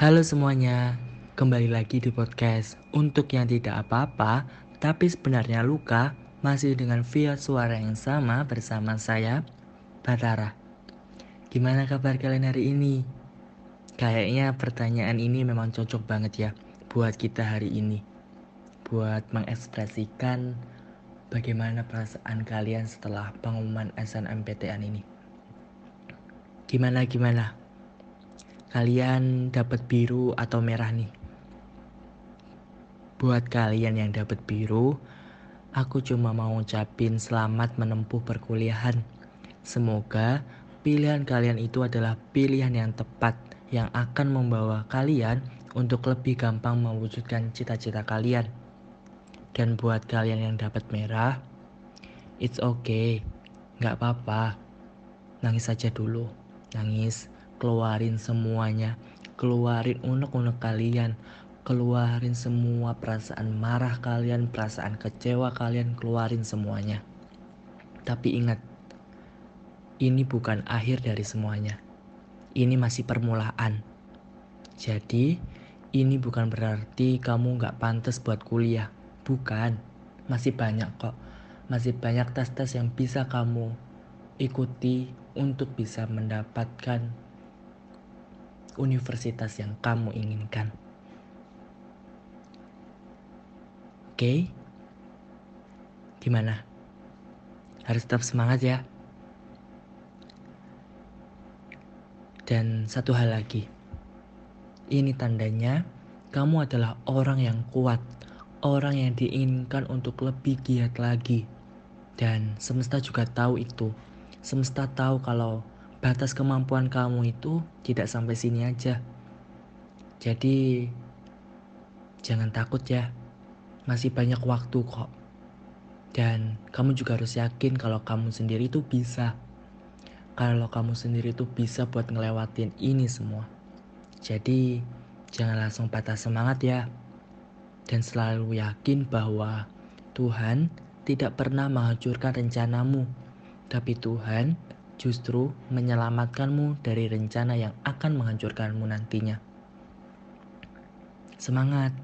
Halo semuanya, kembali lagi di podcast Untuk yang tidak apa-apa, tapi sebenarnya luka Masih dengan via suara yang sama bersama saya, Batara Gimana kabar kalian hari ini? Kayaknya pertanyaan ini memang cocok banget ya Buat kita hari ini Buat mengekspresikan bagaimana perasaan kalian setelah pengumuman SNMPTN ini Gimana gimana? Kalian dapat biru atau merah nih. Buat kalian yang dapat biru, aku cuma mau ucapin selamat menempuh perkuliahan. Semoga pilihan kalian itu adalah pilihan yang tepat yang akan membawa kalian untuk lebih gampang mewujudkan cita-cita kalian. Dan buat kalian yang dapat merah, it's okay, nggak apa-apa. Nangis saja dulu, nangis keluarin semuanya. Keluarin unek-unek kalian. Keluarin semua perasaan marah kalian perasaan kecewa kalian keluarin semuanya. Tapi ingat ini bukan akhir dari semuanya. Ini masih permulaan. Jadi ini bukan berarti kamu nggak pantas buat kuliah. Bukan. Masih banyak kok. Masih banyak tes-tes yang bisa kamu ikuti untuk bisa mendapatkan universitas yang kamu inginkan. Oke, gimana? Harus tetap semangat ya. Dan satu hal lagi, ini tandanya kamu adalah orang yang kuat, orang yang diinginkan untuk lebih giat lagi. Dan semesta juga tahu itu. Semesta tahu kalau batas kemampuan kamu itu tidak sampai sini aja. Jadi jangan takut ya. Masih banyak waktu kok. Dan kamu juga harus yakin kalau kamu sendiri itu bisa. Kalau kamu sendiri itu bisa buat ngelewatin ini semua. Jadi jangan langsung patah semangat ya. Dan selalu yakin bahwa Tuhan tidak pernah menghancurkan rencanamu. Tapi Tuhan justru menyelamatkanmu dari rencana yang akan menghancurkanmu nantinya. Semangat!